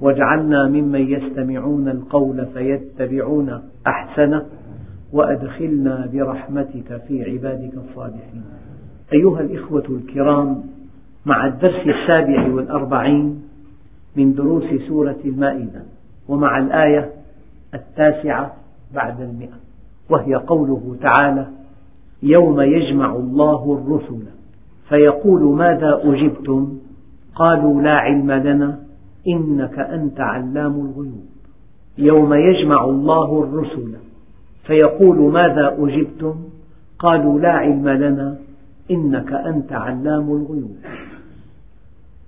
واجعلنا ممن يستمعون القول فيتبعون أحسنه وأدخلنا برحمتك في عبادك الصالحين. أيها الإخوة الكرام مع الدرس السابع والأربعين من دروس سورة المائدة ومع الآية التاسعة بعد المئة وهي قوله تعالى يوم يجمع الله الرسل فيقول ماذا أجبتم؟ قالوا لا علم لنا إنك أنت علام الغيوب. يوم يجمع الله الرسل فيقول ماذا أجبتم؟ قالوا لا علم لنا إنك أنت علام الغيوب.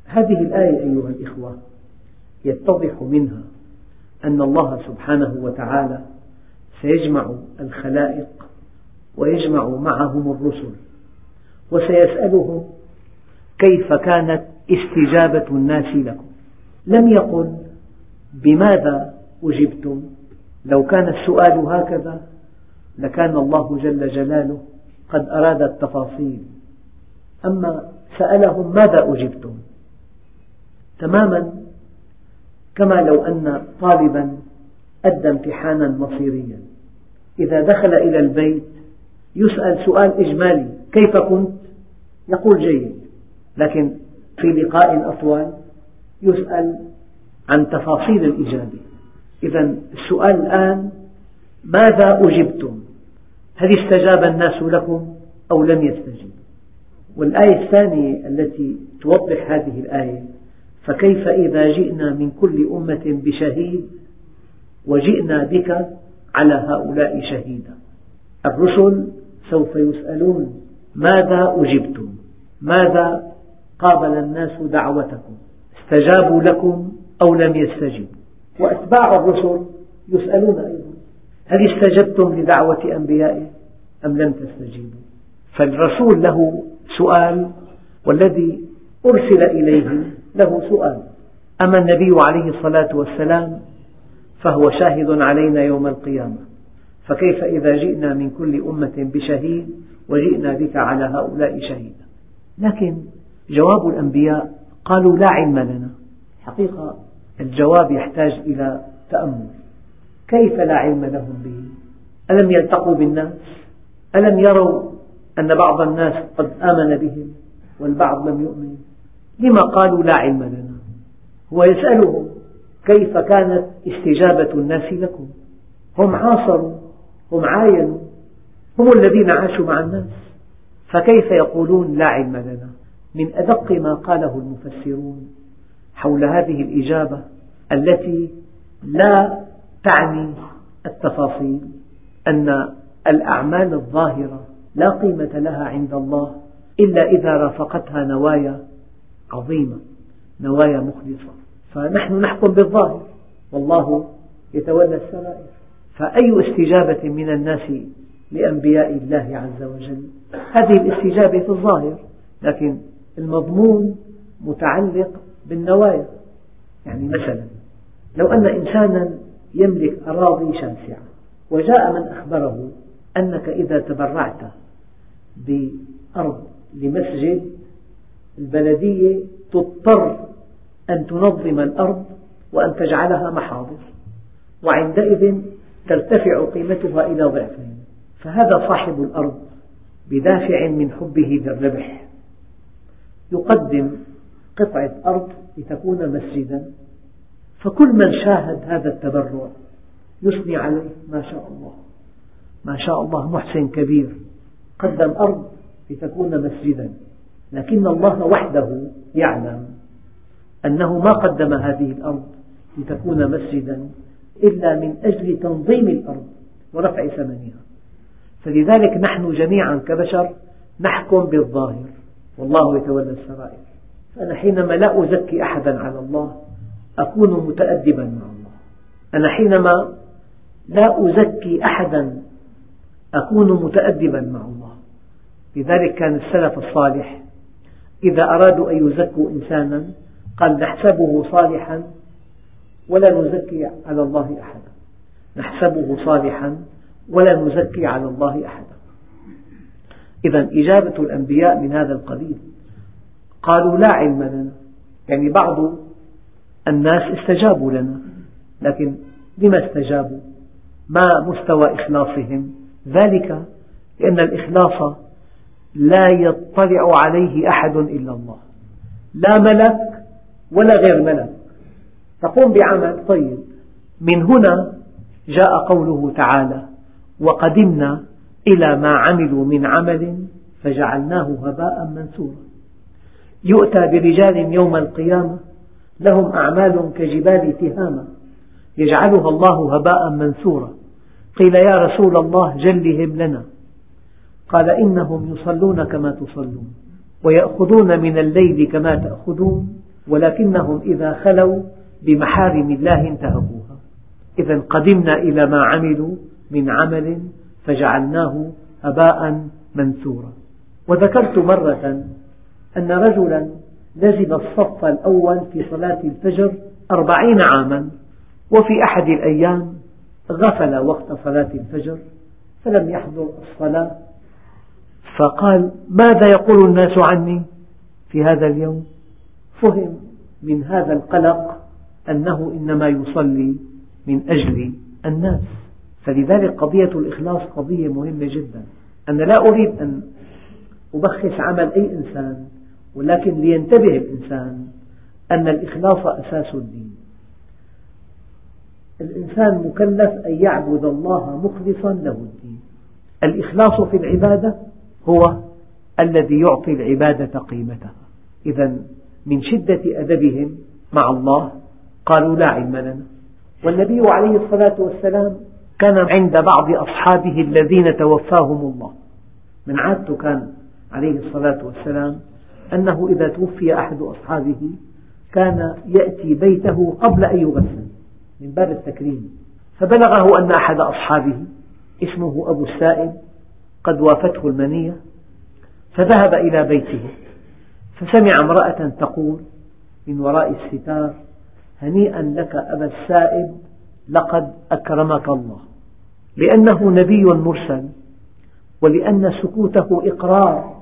هذه الآية أيها الإخوة يتضح منها أن الله سبحانه وتعالى سيجمع الخلائق ويجمع معهم الرسل وسيسألهم كيف كانت استجابة الناس لكم. لم يقل بماذا أجبتم؟ لو كان السؤال هكذا لكان الله جل جلاله قد أراد التفاصيل. أما سألهم ماذا أجبتم؟ تماما. كما لو أن طالبا أدى امتحانا مصيريا. إذا دخل إلى البيت يسأل سؤال إجمالي كيف كنت؟ يقول جيد. لكن في لقاء أطول يسأل عن تفاصيل الإجابة إذا السؤال الآن ماذا أجبتم؟ هل استجاب الناس لكم أو لم يستجيبوا؟ والآية الثانية التي توضح هذه الآية فكيف إذا جئنا من كل أمة بشهيد وجئنا بك على هؤلاء شهيدا الرسل سوف يسألون ماذا أجبتم ماذا قابل الناس دعوتكم استجابوا لكم أو لم يستجيبوا. وأتباع الرسل يسألون أيضا. هل استجبتم لدعوة أنبيائه أم لم تستجيبوا؟ فالرسول له سؤال والذي أرسل إليه له سؤال. أما النبي عليه الصلاة والسلام فهو شاهد علينا يوم القيامة. فكيف إذا جئنا من كل أمة بشهيد وجئنا بك على هؤلاء شهيدا؟ لكن جواب الأنبياء قالوا لا علم لنا. حقيقة الجواب يحتاج إلى تأمل. كيف لا علم لهم به؟ ألم يلتقوا بالناس؟ ألم يروا أن بعض الناس قد آمن بهم والبعض لم يؤمن؟ لما قالوا لا علم لنا؟ هو يسألهم كيف كانت استجابة الناس لكم؟ هم عاصروا هم عاينوا هم الذين عاشوا مع الناس فكيف يقولون لا علم لنا؟ من أدق ما قاله المفسرون حول هذه الإجابة التي لا تعني التفاصيل أن الأعمال الظاهرة لا قيمة لها عند الله إلا إذا رافقتها نوايا عظيمة نوايا مخلصة. فنحن نحكم بالظاهر والله يتولى السرائر. فأي استجابة من الناس لأنبياء الله عز وجل؟ هذه الاستجابة في الظاهر لكن المضمون متعلق بالنوايا. يعني مثلا لو أن إنسانا يملك أراضي شاسعة وجاء من أخبره أنك إذا تبرعت بأرض لمسجد البلدية تضطر أن تنظم الأرض وأن تجعلها محاضر وعندئذ ترتفع قيمتها إلى ضعفين. فهذا صاحب الأرض بدافع من حبه للربح. يقدم قطعة أرض لتكون مسجدا. فكل من شاهد هذا التبرع يثني عليه ما شاء الله. ما شاء الله محسن كبير. قدم أرض لتكون مسجدا. لكن الله وحده يعلم أنه ما قدم هذه الأرض لتكون مسجدا إلا من أجل تنظيم الأرض ورفع ثمنها. فلذلك نحن جميعا كبشر نحكم بالظاهر. والله يتولى السرائر. فأنا حينما لا أزكي أحدا على الله أكون متأدبا مع الله. أنا حينما لا أزكي أحدا أكون متأدبا مع الله. لذلك كان السلف الصالح إذا أرادوا أن يزكوا إنسانا قال نحسبه صالحا ولا نزكي على الله أحدا. نحسبه صالحا ولا نزكي على الله أحدا. إذا إجابة الأنبياء من هذا القبيل. قالوا لا علم لنا. يعني بعض الناس استجابوا لنا. لكن لما استجابوا؟ ما مستوى إخلاصهم؟ ذلك لأن الإخلاص لا يطلع عليه أحد إلا الله. لا ملك ولا غير ملك. تقوم بعمل. طيب. من هنا جاء قوله تعالى وقدمنا إلى ما عملوا من عمل فجعلناه هباء منثورا. يؤتى برجال يوم القيامة لهم أعمال كجبال تهامة يجعلها الله هباء منثورا. قيل يا رسول الله جلهم لنا. قال إنهم يصلون كما تصلون ويأخذون من الليل كما تأخذون ولكنهم إذا خلوا بمحارم الله انتهكوها. إذا قدمنا إلى ما عملوا من عمل فجعلناه هباء منثورا. وذكرت مرة أن رجلا لزم الصف الأول في صلاة الفجر أربعين عاما وفي أحد الأيام غفل وقت صلاة الفجر فلم يحضر الصلاة. فقال ماذا يقول الناس عني في هذا اليوم؟ فهم من هذا القلق أنه إنما يصلي من أجل الناس. فلذلك قضية الإخلاص قضية مهمة جدا. أنا لا أريد أن أبخس عمل أي إنسان ولكن لينتبه الإنسان أن الإخلاص أساس الدين. الإنسان مكلف أن يعبد الله مخلصا له الدين. الإخلاص في العبادة هو الذي يعطي العبادة قيمتها. إذا من شدة أدبهم مع الله قالوا لا علم لنا. والنبي عليه الصلاة والسلام كان عند بعض أصحابه الذين توفاهم الله. من عادته كان عليه الصلاة والسلام أنه إذا توفي أحد أصحابه كان يأتي بيته قبل أن يغسل من باب التكريم. فبلغه أن أحد أصحابه اسمه أبو السائب قد وافته المنية فذهب إلى بيته فسمع امرأة تقول من وراء الستار هنيئا لك أبا السائب لقد أكرمك الله. لأنه نبي مرسل ولأن سكوته إقرار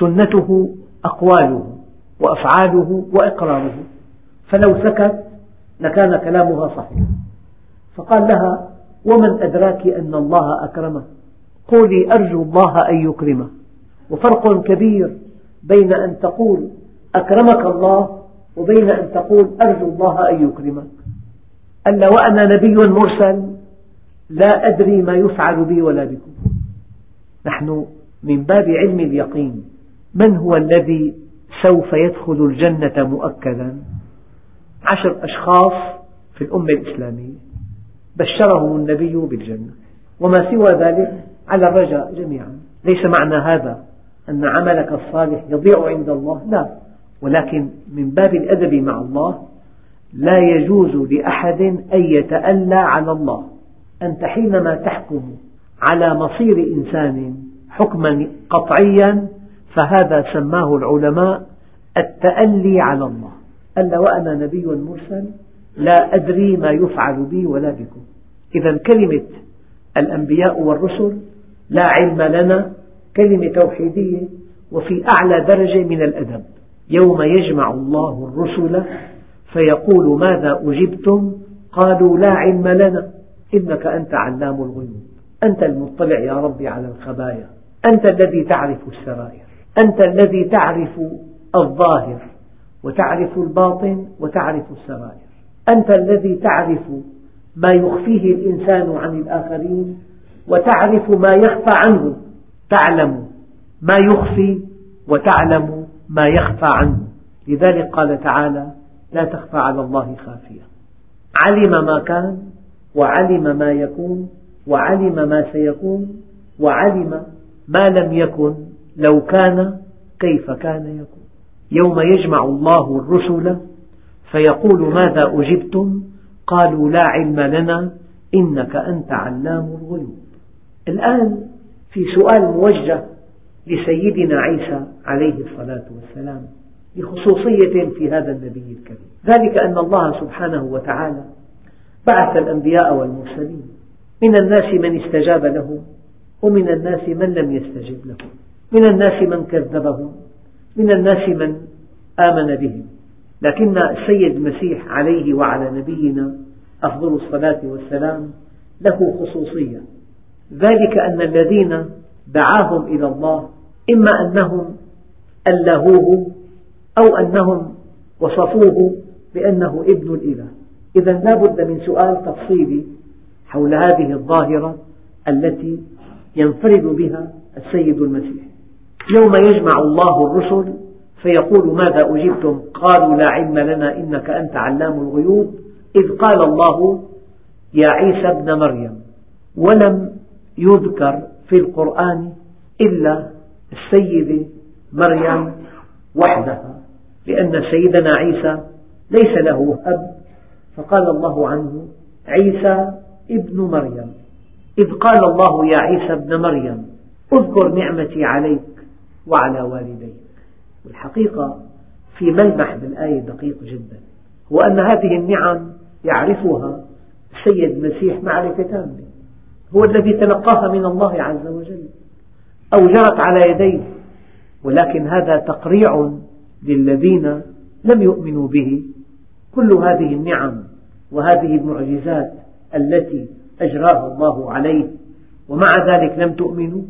سنته أقواله وأفعاله وإقراره. فلو سكت لكان كلامها صحيحا فقال لها ومن أدراك أن الله أكرمه؟ قولي أرجو الله أن يكرمه. وفرق كبير بين أن تقول أكرمك الله وبين أن تقول أرجو الله أن يكرمك. ألا وأنا نبي مرسل لا أدري ما يفعل بي ولا بكم. نحن من باب علم اليقين. من هو الذي سوف يدخل الجنة مؤكدا؟ عشر أشخاص في الأمة الإسلامية. بشرهم النبي بالجنة. وما سوى ذلك على الرجاء جميعا. ليس معنى هذا أن عملك الصالح يضيع عند الله؟ لا. ولكن من باب الأدب مع الله لا يجوز لأحد أن يتألى على الله. أنت حينما تحكم على مصير إنسان حكما قطعيا فهذا سماه العلماء التألي على الله. ألا وأنا نبي مرسل لا أدري ما يفعل بي ولا بكم. إذا كلمة الأنبياء والرسل لا علم لنا كلمة توحيدية وفي أعلى درجة من الأدب. يوم يجمع الله الرسل فيقول ماذا أجبتم؟ قالوا لا علم لنا. إنك أنت علام الغيوب. أنت المطلع يا ربي على الخبايا. أنت الذي تعرف السرائر. أنت الذي تعرف الظاهر. وتعرف الباطن وتعرف السرائر. أنت الذي تعرف ما يخفيه الإنسان عن الآخرين. وتعرف ما يخفى عنه. تعلم ما يخفي وتعلم ما يخفى عنه. لذلك قال تعالى لا تخفى على الله خافية. علم ما كان وعلم ما يكون وعلم ما سيكون وعلم ما لم يكن لو كان كيف كان يكون. يوم يجمع الله الرسل فيقول ماذا أجبتم؟ قالوا لا علم لنا إنك أنت علام الغيوب. الآن في سؤال موجه لسيدنا عيسى عليه الصلاة والسلام. بخصوصية في هذا النبي الكريم. ذلك أن الله سبحانه وتعالى بعث الأنبياء والمرسلين. من الناس من استجاب له ومن الناس من لم يستجب له من الناس من كذبهم من الناس من آمن بهم. لكن السيد المسيح عليه وعلى نبينا أفضل الصلاة والسلام له خصوصية. ذلك أن الذين دعاهم إلى الله إما أنهم ألهوه أو أنهم وصفوه بأنه ابن الإله. إذا لا بد من سؤال تفصيلي حول هذه الظاهرة التي ينفرد بها السيد المسيح. يوم يجمع الله الرسل فيقول ماذا أجبتم؟ قالوا لا علم لنا إنك أنت علام الغيوب. إذ قال الله يا عيسى ابن مريم ولم يذكر في القرآن إلا السيدة مريم وحدها لأن سيدنا عيسى ليس له أب. فقال الله عنه عيسى ابن مريم. إذ قال الله يا عيسى ابن مريم اذكر نعمتي عليك وعلى والديك. والحقيقة في ملمح بالآية دقيق جدا هو أن هذه النعم يعرفها السيد المسيح معرفة تامة هو الذي تلقاها من الله عز وجل أو جرت على يديه. ولكن هذا تقريع للذين لم يؤمنوا به. كل هذه النعم وهذه المعجزات التي أجراها الله عليه ومع ذلك لم تؤمنوا.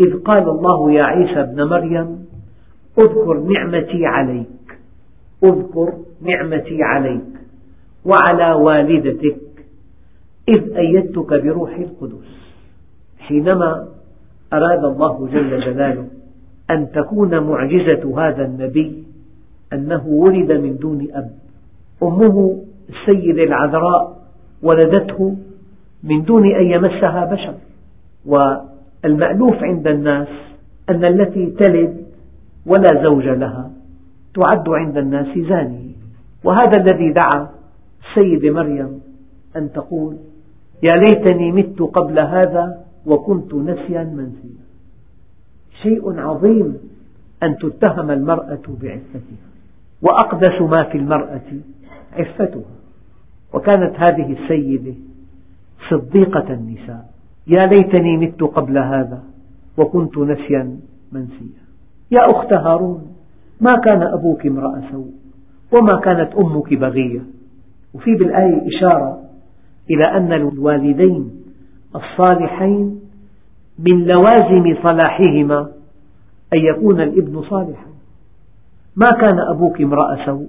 إذ قال الله يا عيسى ابن مريم اذكر نعمتي عليك اذكر نعمتي عليك وعلى والدتك إذ أيدتك بروح القدس. حينما أراد الله جل جلاله أن تكون معجزة هذا النبي أنه ولد من دون أب. أمه السيدة العذراء ولدته من دون أن يمسها بشر. والمألوف عند الناس أن التي تلد ولا زوج لها تعد عند الناس زانية وهذا الذي دعا السيدة مريم أن تقول يا ليتني مت قبل هذا وكنت نسيا منسيا شيء عظيم أن تتهم المرأة بعفتها وأقدس ما في المرأة عفتها. وكانت هذه السيدة صديقة النساء. يا ليتني مت قبل هذا وكنت نسيا منسيا. يا أخت هارون ما كان أبوك امرأ سوء وما كانت أمك بغية. وفي بالآية إشارة إلى أن الوالدين الصالحين من لوازم صلاحهما أن يكون الابن صالحا. ما كان أبوك امرأ سوء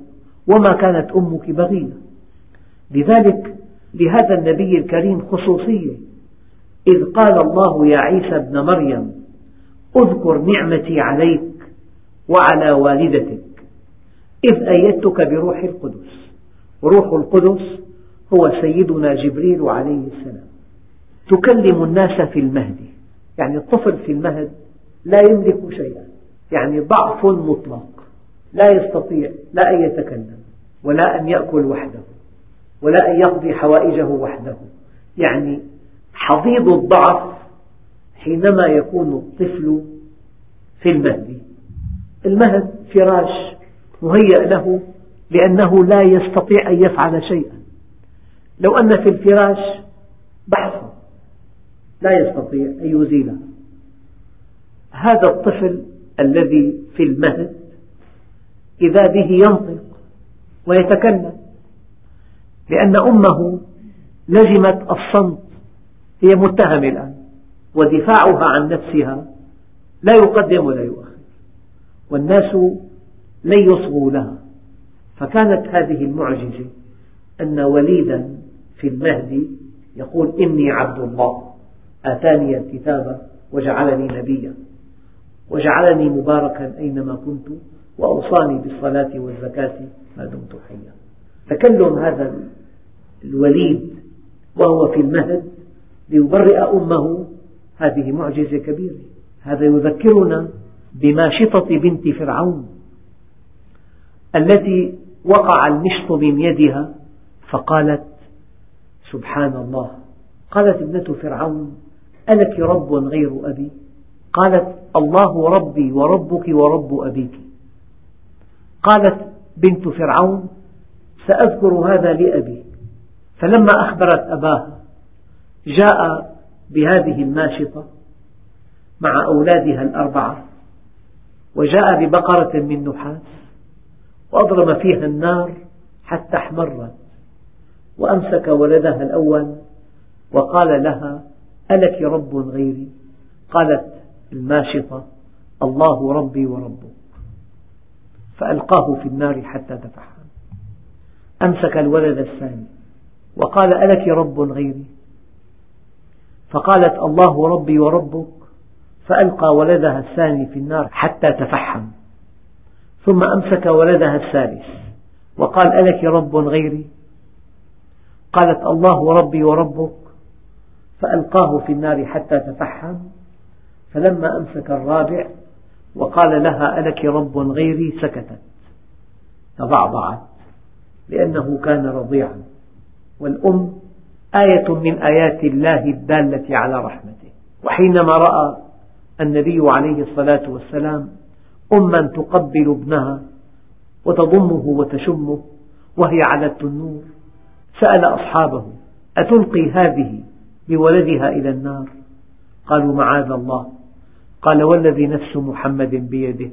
وما كانت أمك بغية لذلك لهذا النبي الكريم خصوصية إذ قال الله يا عيسى ابن مريم اذكر نعمتي عليك وعلى والدتك إذ أيدتك بروح القدس. روح القدس هو سيدنا جبريل عليه السلام. تكلم الناس في المهد. يعني الطفل في المهد لا يملك شيئا يعني ضعف مطلق لا يستطيع لا أن يتكلم ولا أن يأكل وحده ولا أن يقضي حوائجه وحده. يعني حضيض الضعف حينما يكون الطفل في المهد. المهد فراش مهيأ له لأنه لا يستطيع أن يفعل شيئا. لو أن في الفراش بحثا لا يستطيع أن يزيلها. هذا الطفل الذي في المهد إذا به ينطق ويتكلم لأن أمه لزمت الصمت هي متهمة الآن ودفاعها عن نفسها لا يقدم ولا يؤخر. والناس لن يصغوا لها. فكانت هذه المعجزة أن وليدا في المهد يقول إني عبد الله. آتاني الكتاب وجعلني نبيا. وجعلني مباركا أينما كنت وأوصاني بالصلاة والزكاة ما دمت حيا. تكلم هذا الوليد وهو في المهد ليبرئ أمه. هذه معجزة كبيرة. هذا يذكرنا بماشطة بنت فرعون التي وقع المشط من يدها فقالت سبحان الله. قالت ابنة فرعون ألك رب غير أبي؟ قالت الله ربي وربك ورب أبيك. قالت بنت فرعون سأذكر هذا لأبي. فلما أخبرت أباه جاء بهذه الناشطة مع أولادها الأربعة وجاء ببقرة من نحاس وأضرم فيها النار حتى احمرت وأمسك ولدها الأول وقال لها ألك رب غيري؟ قالت الماشطة الله ربي وربك. فألقاه في النار حتى تفحم. أمسك الولد الثاني وقال ألك رب غيري؟ فقالت الله ربي وربك. فألقى ولدها الثاني في النار حتى تفحم. ثم أمسك ولدها الثالث وقال ألك رب غيري؟ قالت الله ربي وربك. فألقاه في النار حتى تفحم. فلما أمسك الرابع وقال لها ألك رب غيري سكتت. تضعضعت لأنه كان رضيعا. والأم آية من آيات الله الدالة على رحمته. وحينما رأى النبي عليه الصلاة والسلام أما تقبل ابنها وتضمه وتشمه وهي على التنور سأل أصحابه أتلقي هذه بولدها إلى النار. قالوا معاذ الله. قال والذي نفس محمد بيده.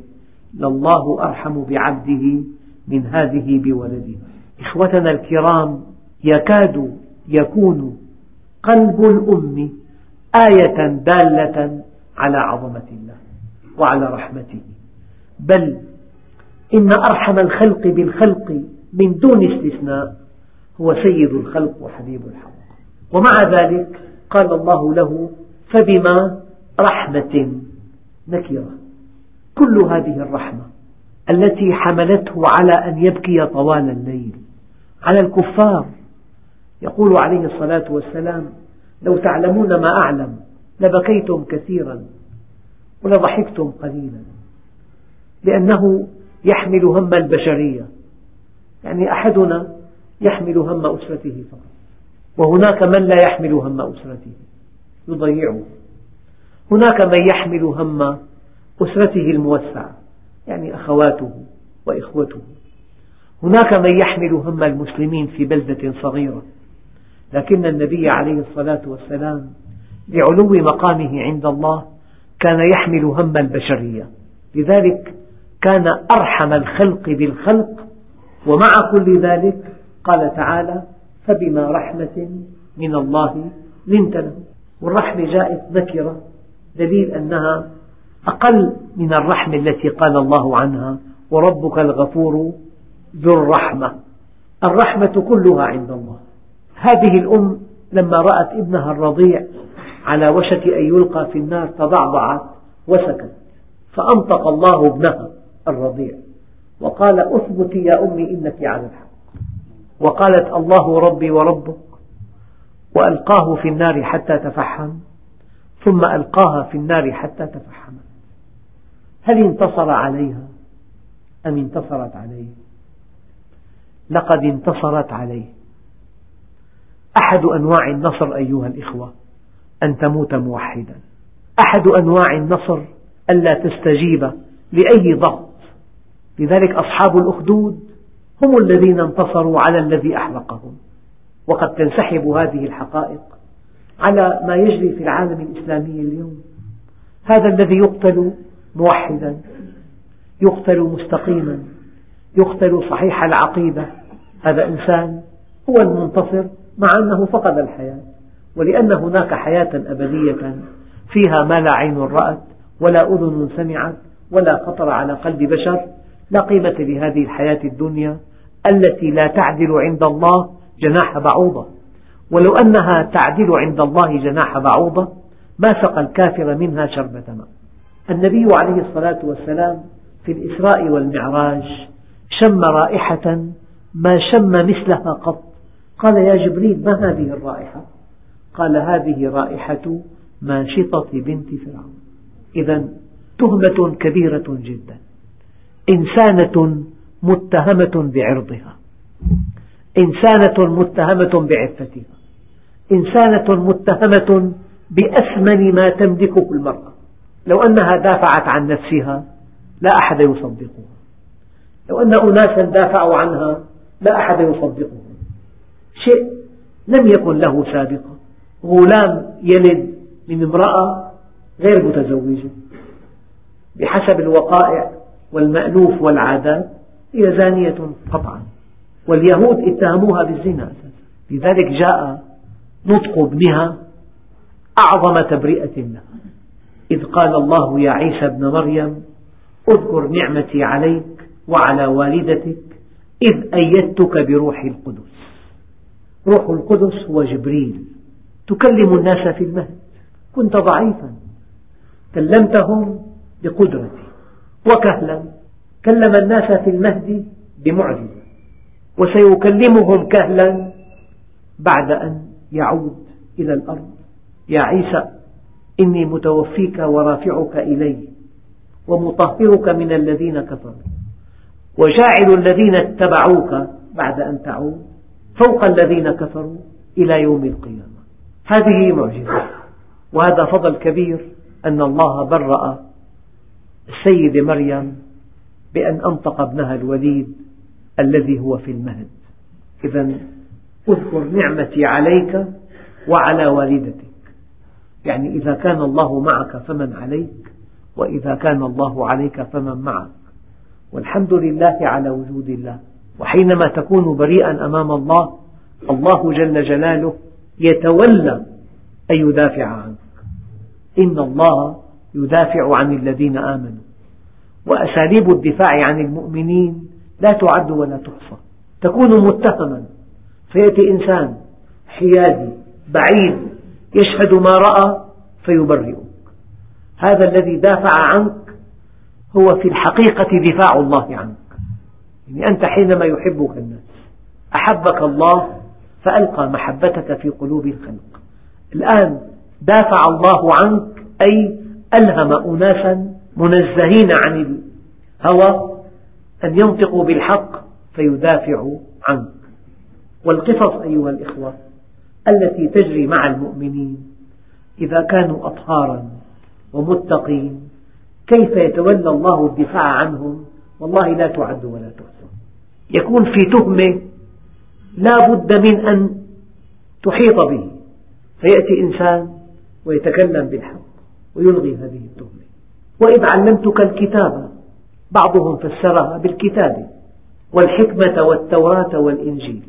لله أرحم بعبده من هذه بولده. إخوتنا الكرام يكاد يكون قلب الأم آية دالة على عظمة الله وعلى رحمته. بل إن أرحم الخلق بالخلق من دون استثناء هو سيد الخلق وحبيب الحق. ومع ذلك قال الله له فبما رحمة نكرة. كل هذه الرحمة التي حملته على أن يبكي طوال الليل على الكفار يقول عليه الصلاة والسلام لو تعلمون ما أعلم لبكيتم كثيرا ولضحكتم قليلا لأنه يحمل هم البشرية يعني أحدنا يحمل هم أسرته فقط. وهناك من لا يحمل هم أسرته. يضيعه. هناك من يحمل هم أسرته الموسعة يعني أخواته وإخوته. هناك من يحمل هم المسلمين في بلدة صغيرة. لكن النبي عليه الصلاة والسلام لعلو مقامه عند الله كان يحمل هم البشرية. لذلك كان أرحم الخلق بالخلق ومع كل ذلك قال تعالى فبما رحمة من الله لنت له. والرحمة جاءت نكرة دليل أنها أقل من الرحمة التي قال الله عنها وربك الغفور ذو الرحمة. الرحمة كلها عند الله. هذه الأم لما رأت ابنها الرضيع على وشك أن يلقى في النار تضعضعت وسكت. فأنطق الله ابنها الرضيع وقال أثبتي يا أمي إنك على الحق. وقالت الله ربي وربك وألقاه في النار حتى تفحم ثم ألقاها في النار حتى تفحمت هل انتصر عليها؟ أم انتصرت عليه؟ لقد انتصرت عليه. أحد أنواع النصر أيها الإخوة أن تموت موحدا. أحد أنواع النصر ألا تستجيب لأي ضغط. لذلك أصحاب الأخدود هم الذين انتصروا على الذي أحرقهم وقد تنسحب هذه الحقائق على ما يجري في العالم الإسلامي اليوم. هذا الذي يقتل موحدا يقتل مستقيما يقتل صحيح العقيدة. هذا إنسان هو المنتصر مع أنه فقد الحياة. ولأن هناك حياة أبدية فيها ما لا عين رأت ولا أذن سمعت ولا خطر على قلب بشر لا قيمة لهذه الحياة الدنيا. التي لا تعدل عند الله جناح بعوضة. ولو أنها تعدل عند الله جناح بعوضة ما سقى الكافر منها شربة ماء. النبي عليه الصلاة والسلام في الإسراء والمعراج شم رائحة ما شم مثلها قط. قال يا جبريل ما هذه الرائحة؟ قال هذه رائحة ماشطة بنت فرعون. إذا تهمة كبيرة جدا. إنسانة متهمة بعرضها. إنسانة متهمة بعفتها. إنسانة متهمة بأثمن ما تملكه المرأة. لو أنها دافعت عن نفسها لا أحد يصدقها. لو أن أناسا دافعوا عنها لا أحد يصدقهم شيء لم يكن له سابقة. غلام يلد من امرأة غير متزوجة. بحسب الوقائع والمألوف والعادات هي زانية قطعا. واليهود اتهموها بالزنا. أساسا لذلك جاء نطق ابنها أعظم تبرئة لها إذ قال الله يا عيسى ابن مريم اذكر نعمتي عليك وعلى والدتك إذ أيدتك بروح القدس. روح القدس هو جبريل تكلم الناس في المهد. كنت ضعيفا كلمتهم بقدرتي وكهلا كلم الناس في المهد بمعجزة وسيكلمهم كهلا بعد أن يعود إلى الأرض. يا عيسى إني متوفيك ورافعك إلي ومطهرك من الذين كفروا وجاعل الذين اتبعوك بعد أن تعود فوق الذين كفروا إلى يوم القيامة. هذه معجزة وهذا فضل كبير أن الله برأ السيدة مريم بأن أنطق ابنها الوليد الذي هو في المهد. إذا اذكر نعمتي عليك وعلى والدتك. يعني إذا كان الله معك فمن عليك وإذا كان الله عليك فمن معك. والحمد لله على وجود الله. وحينما تكون بريئا أمام الله الله جل جلاله يتولى أن يدافع عنك. إن الله يدافع عن الذين آمنوا. وأساليب الدفاع عن المؤمنين لا تعد ولا تحصى. تكون متهما. فيأتي إنسان حيادي بعيد يشهد ما رأى فيبرئك. هذا الذي دافع عنك هو في الحقيقة دفاع الله عنك. يعني أنت حينما يحبك الناس أحبك الله فألقى محبتك في قلوب الخلق. الآن دافع الله عنك أي ألهم أناسا منزهين عن الهوى أن ينطقوا بالحق فيدافعوا عنك. والقصص أيها الإخوة التي تجري مع المؤمنين إذا كانوا أطهارا ومتقين كيف يتولى الله الدفاع عنهم؟ والله لا تعد ولا تحصى. يكون في تهمة لا بد من أن تحيط به. فيأتي إنسان ويتكلم بالحق ويلغي هذه التهمة. وإذ علمتك الكتابة بعضهم فسرها بالكتابة والحكمة والتوراة والإنجيل.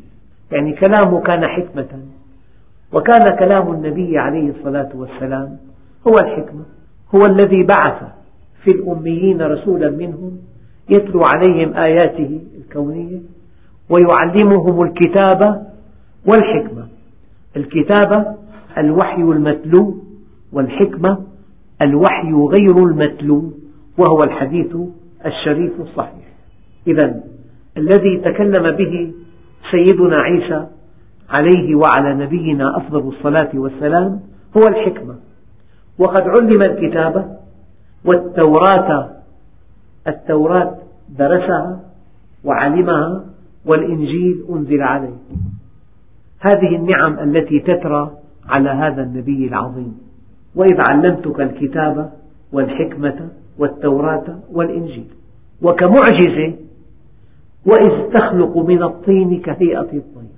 يعني كلامه كان حكمة. وكان كلام النبي عليه الصلاة والسلام هو الحكمة. هو الذي بعث في الأميين رسولا منهم يتلو عليهم آياته الكونية ويعلمهم الكتاب والحكمة. الكتابة الوحي المتلو والحكمة الوحي غير المتلو وهو الحديث الشريف الصحيح. إذا الذي تكلم به سيدنا عيسى عليه وعلى نبينا أفضل الصلاة والسلام هو الحكمة. وقد علم الكتابة والتوراة التوراة درسها وعلمها والإنجيل أنزل عليه. هذه النعم التي تترى على هذا النبي العظيم. وإذ علمتك الكتاب والحكمة والتوراة والإنجيل وكمعجزة وإذ تخلق من الطين كهيئة الطير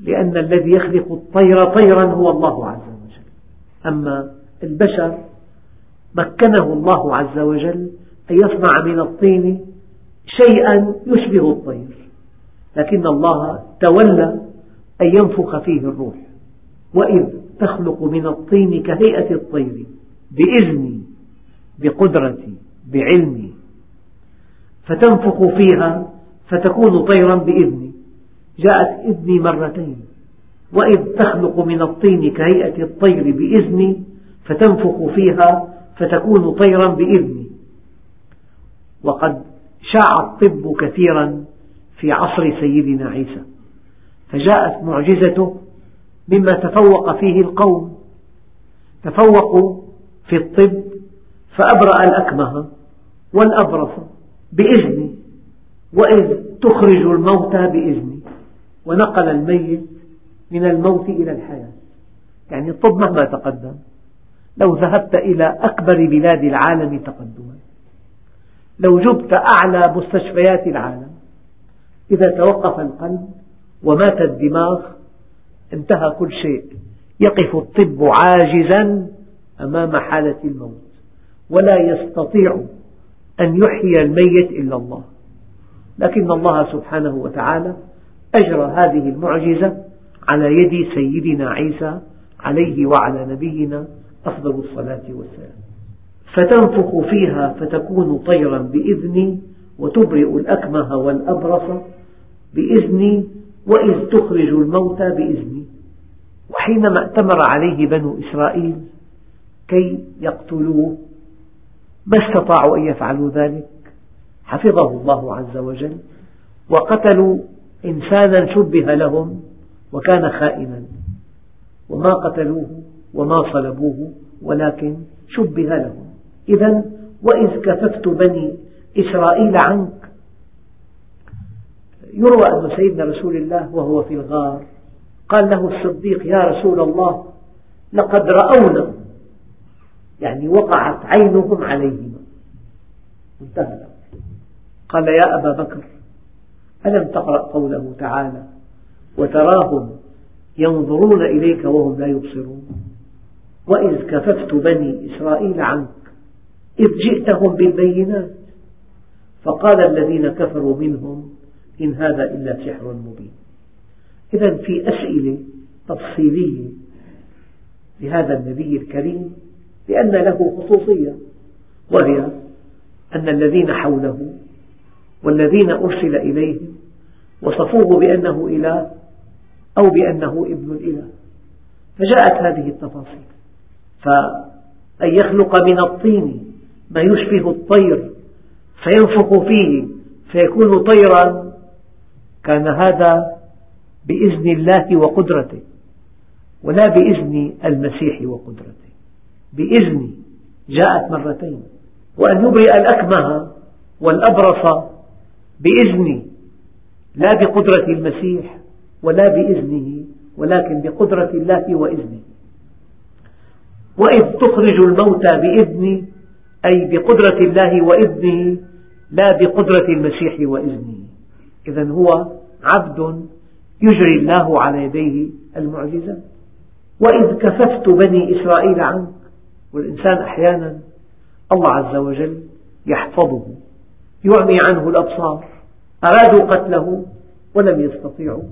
لأن الذي يخلق الطير طيرا هو الله عز وجل. أما البشر مكنه الله عز وجل أن يصنع من الطين شيئا يشبه الطير لكن الله تولى أن ينفخ فيه الروح. وإذ تخلق من الطين كهيئة الطير بإذني بقدرتي بعلمي. فتنفخ فيها فتكون طيرا بإذني. جاءت إذني مرتين وإذ تخلق من الطين كهيئة الطير بإذني فتنفخ فيها فتكون طيرا بإذني. وقد شاع الطب كثيرا في عصر سيدنا عيسى فجاءت معجزته مما تفوق فيه القوم. تفوقوا في الطب فأبرأ الأكمه والأبرص بإذني وإذ تخرج الموتى بإذني ونقل الميت من الموت إلى الحياة. يعني الطب مهما تقدم لو ذهبت إلى أكبر بلاد العالم تقدما. لو جبت أعلى مستشفيات العالم إذا توقف القلب ومات الدماغ انتهى كل شيء. يقف الطب عاجزا أمام حالة الموت. ولا يستطيع أن يحيي الميت إلا الله. لكن الله سبحانه وتعالى أجرى هذه المعجزة على يد سيدنا عيسى عليه وعلى نبينا أفضل الصلاة والسلام. فتنفخ فيها فتكون طيرا بإذني وتبرئ الأكمه والأبرص بإذني وإذ تخرج الموتى بإذني وحينما ائتمر عليه بنو إسرائيل كي يقتلوه ما استطاعوا أن يفعلوا ذلك. حفظه الله عز وجل وقتلوا إنسانا شبه لهم وكان خائنا. وما قتلوه وما صلبوه ولكن شبه لهم. إذا وإذ كففت بني إسرائيل عنك يروى أن سيدنا رسول الله وهو في الغار قال له الصديق يا رسول الله لقد رأونا. يعني وقعت عينهم عليهما انتهى. قال يا أبا بكر ألم تقرأ قوله تعالى وتراهم ينظرون إليك وهم لا يبصرون وإذ كففت بني إسرائيل عنك إذ جئتهم بالبينات فقال الذين كفروا منهم إن هذا إلا سحر مبين. إذا في أسئلة تفصيلية لهذا النبي الكريم لأن له خصوصية وهي أن الذين حوله والذين أرسل إليهم وصفوه بأنه إله أو بأنه ابن الإله. فجاءت هذه التفاصيل. فأن يخلق من الطين ما يشبه الطير فينفخ فيه فيكون طيرا كان هذا بإذن الله وقدرته ولا بإذن المسيح وقدرته. بإذن جاءت مرتين وأن يبرئ الأكمه والأبرص بإذني لا بقدرة المسيح ولا بإذنه ولكن بقدرة الله وإذنه. وإذ تخرج الموتى بإذني أي بقدرة الله وإذنه لا بقدرة المسيح وإذنه. إذا هو عبد يجري الله على يديه المعجزات. وإذ كففت بني إسرائيل عنك والإنسان أحيانا الله عز وجل يحفظه يعمي عنه الأبصار أرادوا قتله ولم يستطيعوا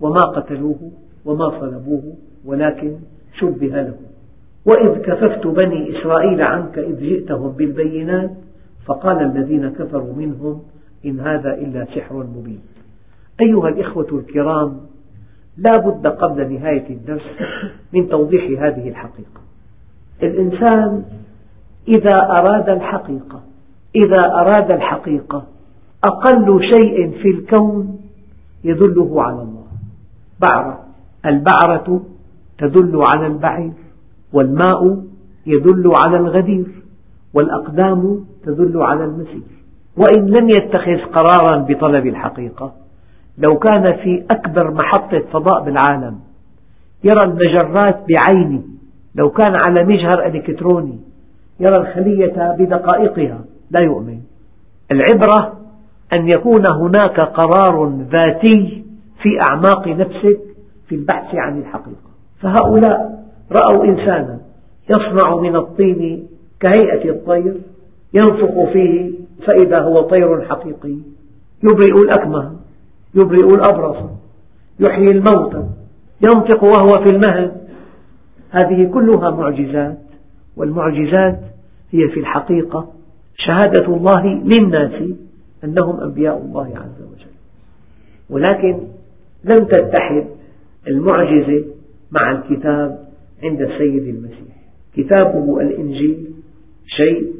وما قتلوه وما صلبوه ولكن شبه له. وإذ كففت بني إسرائيل عنك إذ جئتهم بالبينات فقال الذين كفروا منهم إن هذا إلا سحر مبين. أيها الإخوة الكرام لا بد قبل نهاية الدرس من توضيح هذه الحقيقة. الإنسان إذا أراد الحقيقة إذا أراد الحقيقة أقل شيء في الكون يدله على الله. بعرة البعرة تدل على البعير والماء يدل على الغدير والأقدام تدل على المسير. وإن لم يتخذ قرارا بطلب الحقيقة لو كان في أكبر محطة فضاء بالعالم يرى المجرات بعينه لو كان على مجهر إلكتروني يرى الخلية بدقائقها لا يؤمن. العبرة أن يكون هناك قرار ذاتي في أعماق نفسك في البحث عن الحقيقة. فهؤلاء رأوا إنسانا يصنع من الطين كهيئة الطير ينفخ فيه فإذا هو طير حقيقي يبرئ الأكمه. يبرئ الأبرص يحيي الموتى ينطق وهو في المهد هذه كلها معجزات والمعجزات هي في الحقيقة شهادة الله للناس أنهم أنبياء الله عز وجل. ولكن لم تتحد المعجزة مع الكتاب عند السيد المسيح. كتابه الإنجيل شيء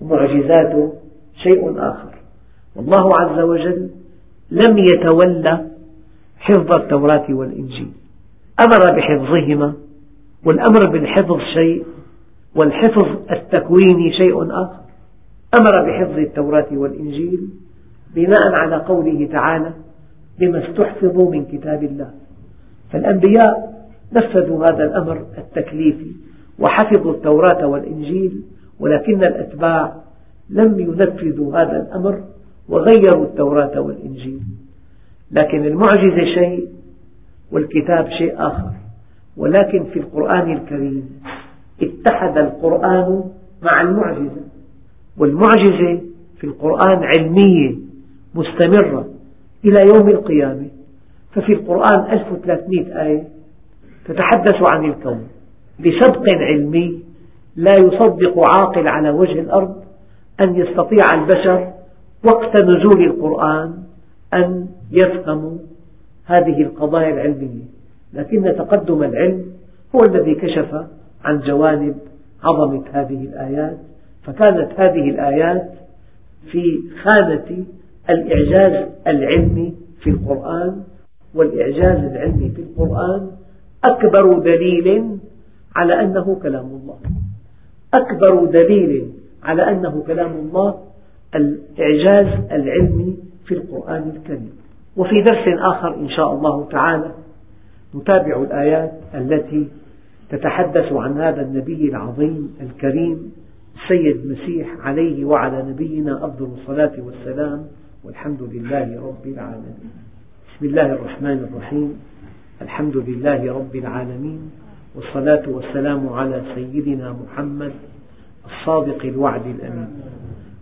ومعجزاته شيء آخر. والله عز وجل لم يتولى حفظ التوراة والإنجيل. أمر بحفظهما والأمر بالحفظ شيء والحفظ التكويني شيء آخر. أمر بحفظ التوراة والإنجيل بناء على قوله تعالى بما استحفظوا من كتاب الله. فالأنبياء نفذوا هذا الأمر التكليفي وحفظوا التوراة والإنجيل ولكن الأتباع لم ينفذوا هذا الأمر وغيروا التوراة والإنجيل. لكن المعجزة شيء والكتاب شيء آخر. ولكن في القرآن الكريم اتحد القرآن مع المعجزة. والمعجزة في القرآن علمية مستمرة إلى يوم القيامة. ففي القرآن 1300 آية تتحدث عن الكون بسبق علمي لا يصدق عاقل على وجه الأرض أن يستطيع البشر وقت نزول القرآن أن يفهموا هذه القضايا العلمية. لكن تقدم العلم هو الذي كشف عن جوانب عظمة هذه الآيات فكانت هذه الآيات في خانة الإعجاز العلمي في القرآن والإعجاز العلمي في القرآن أكبر دليل على أنه كلام الله. أكبر دليل على أنه كلام الله الإعجاز العلمي في القرآن الكريم. وفي درس آخر إن شاء الله تعالى نتابع الآيات التي تتحدث عن هذا النبي العظيم الكريم السيد المسيح عليه وعلى نبينا أفضل الصلاة والسلام والحمد لله رب العالمين. بسم الله الرحمن الرحيم. الحمد لله رب العالمين. والصلاة والسلام على سيدنا محمد الصادق الوعد الأمين.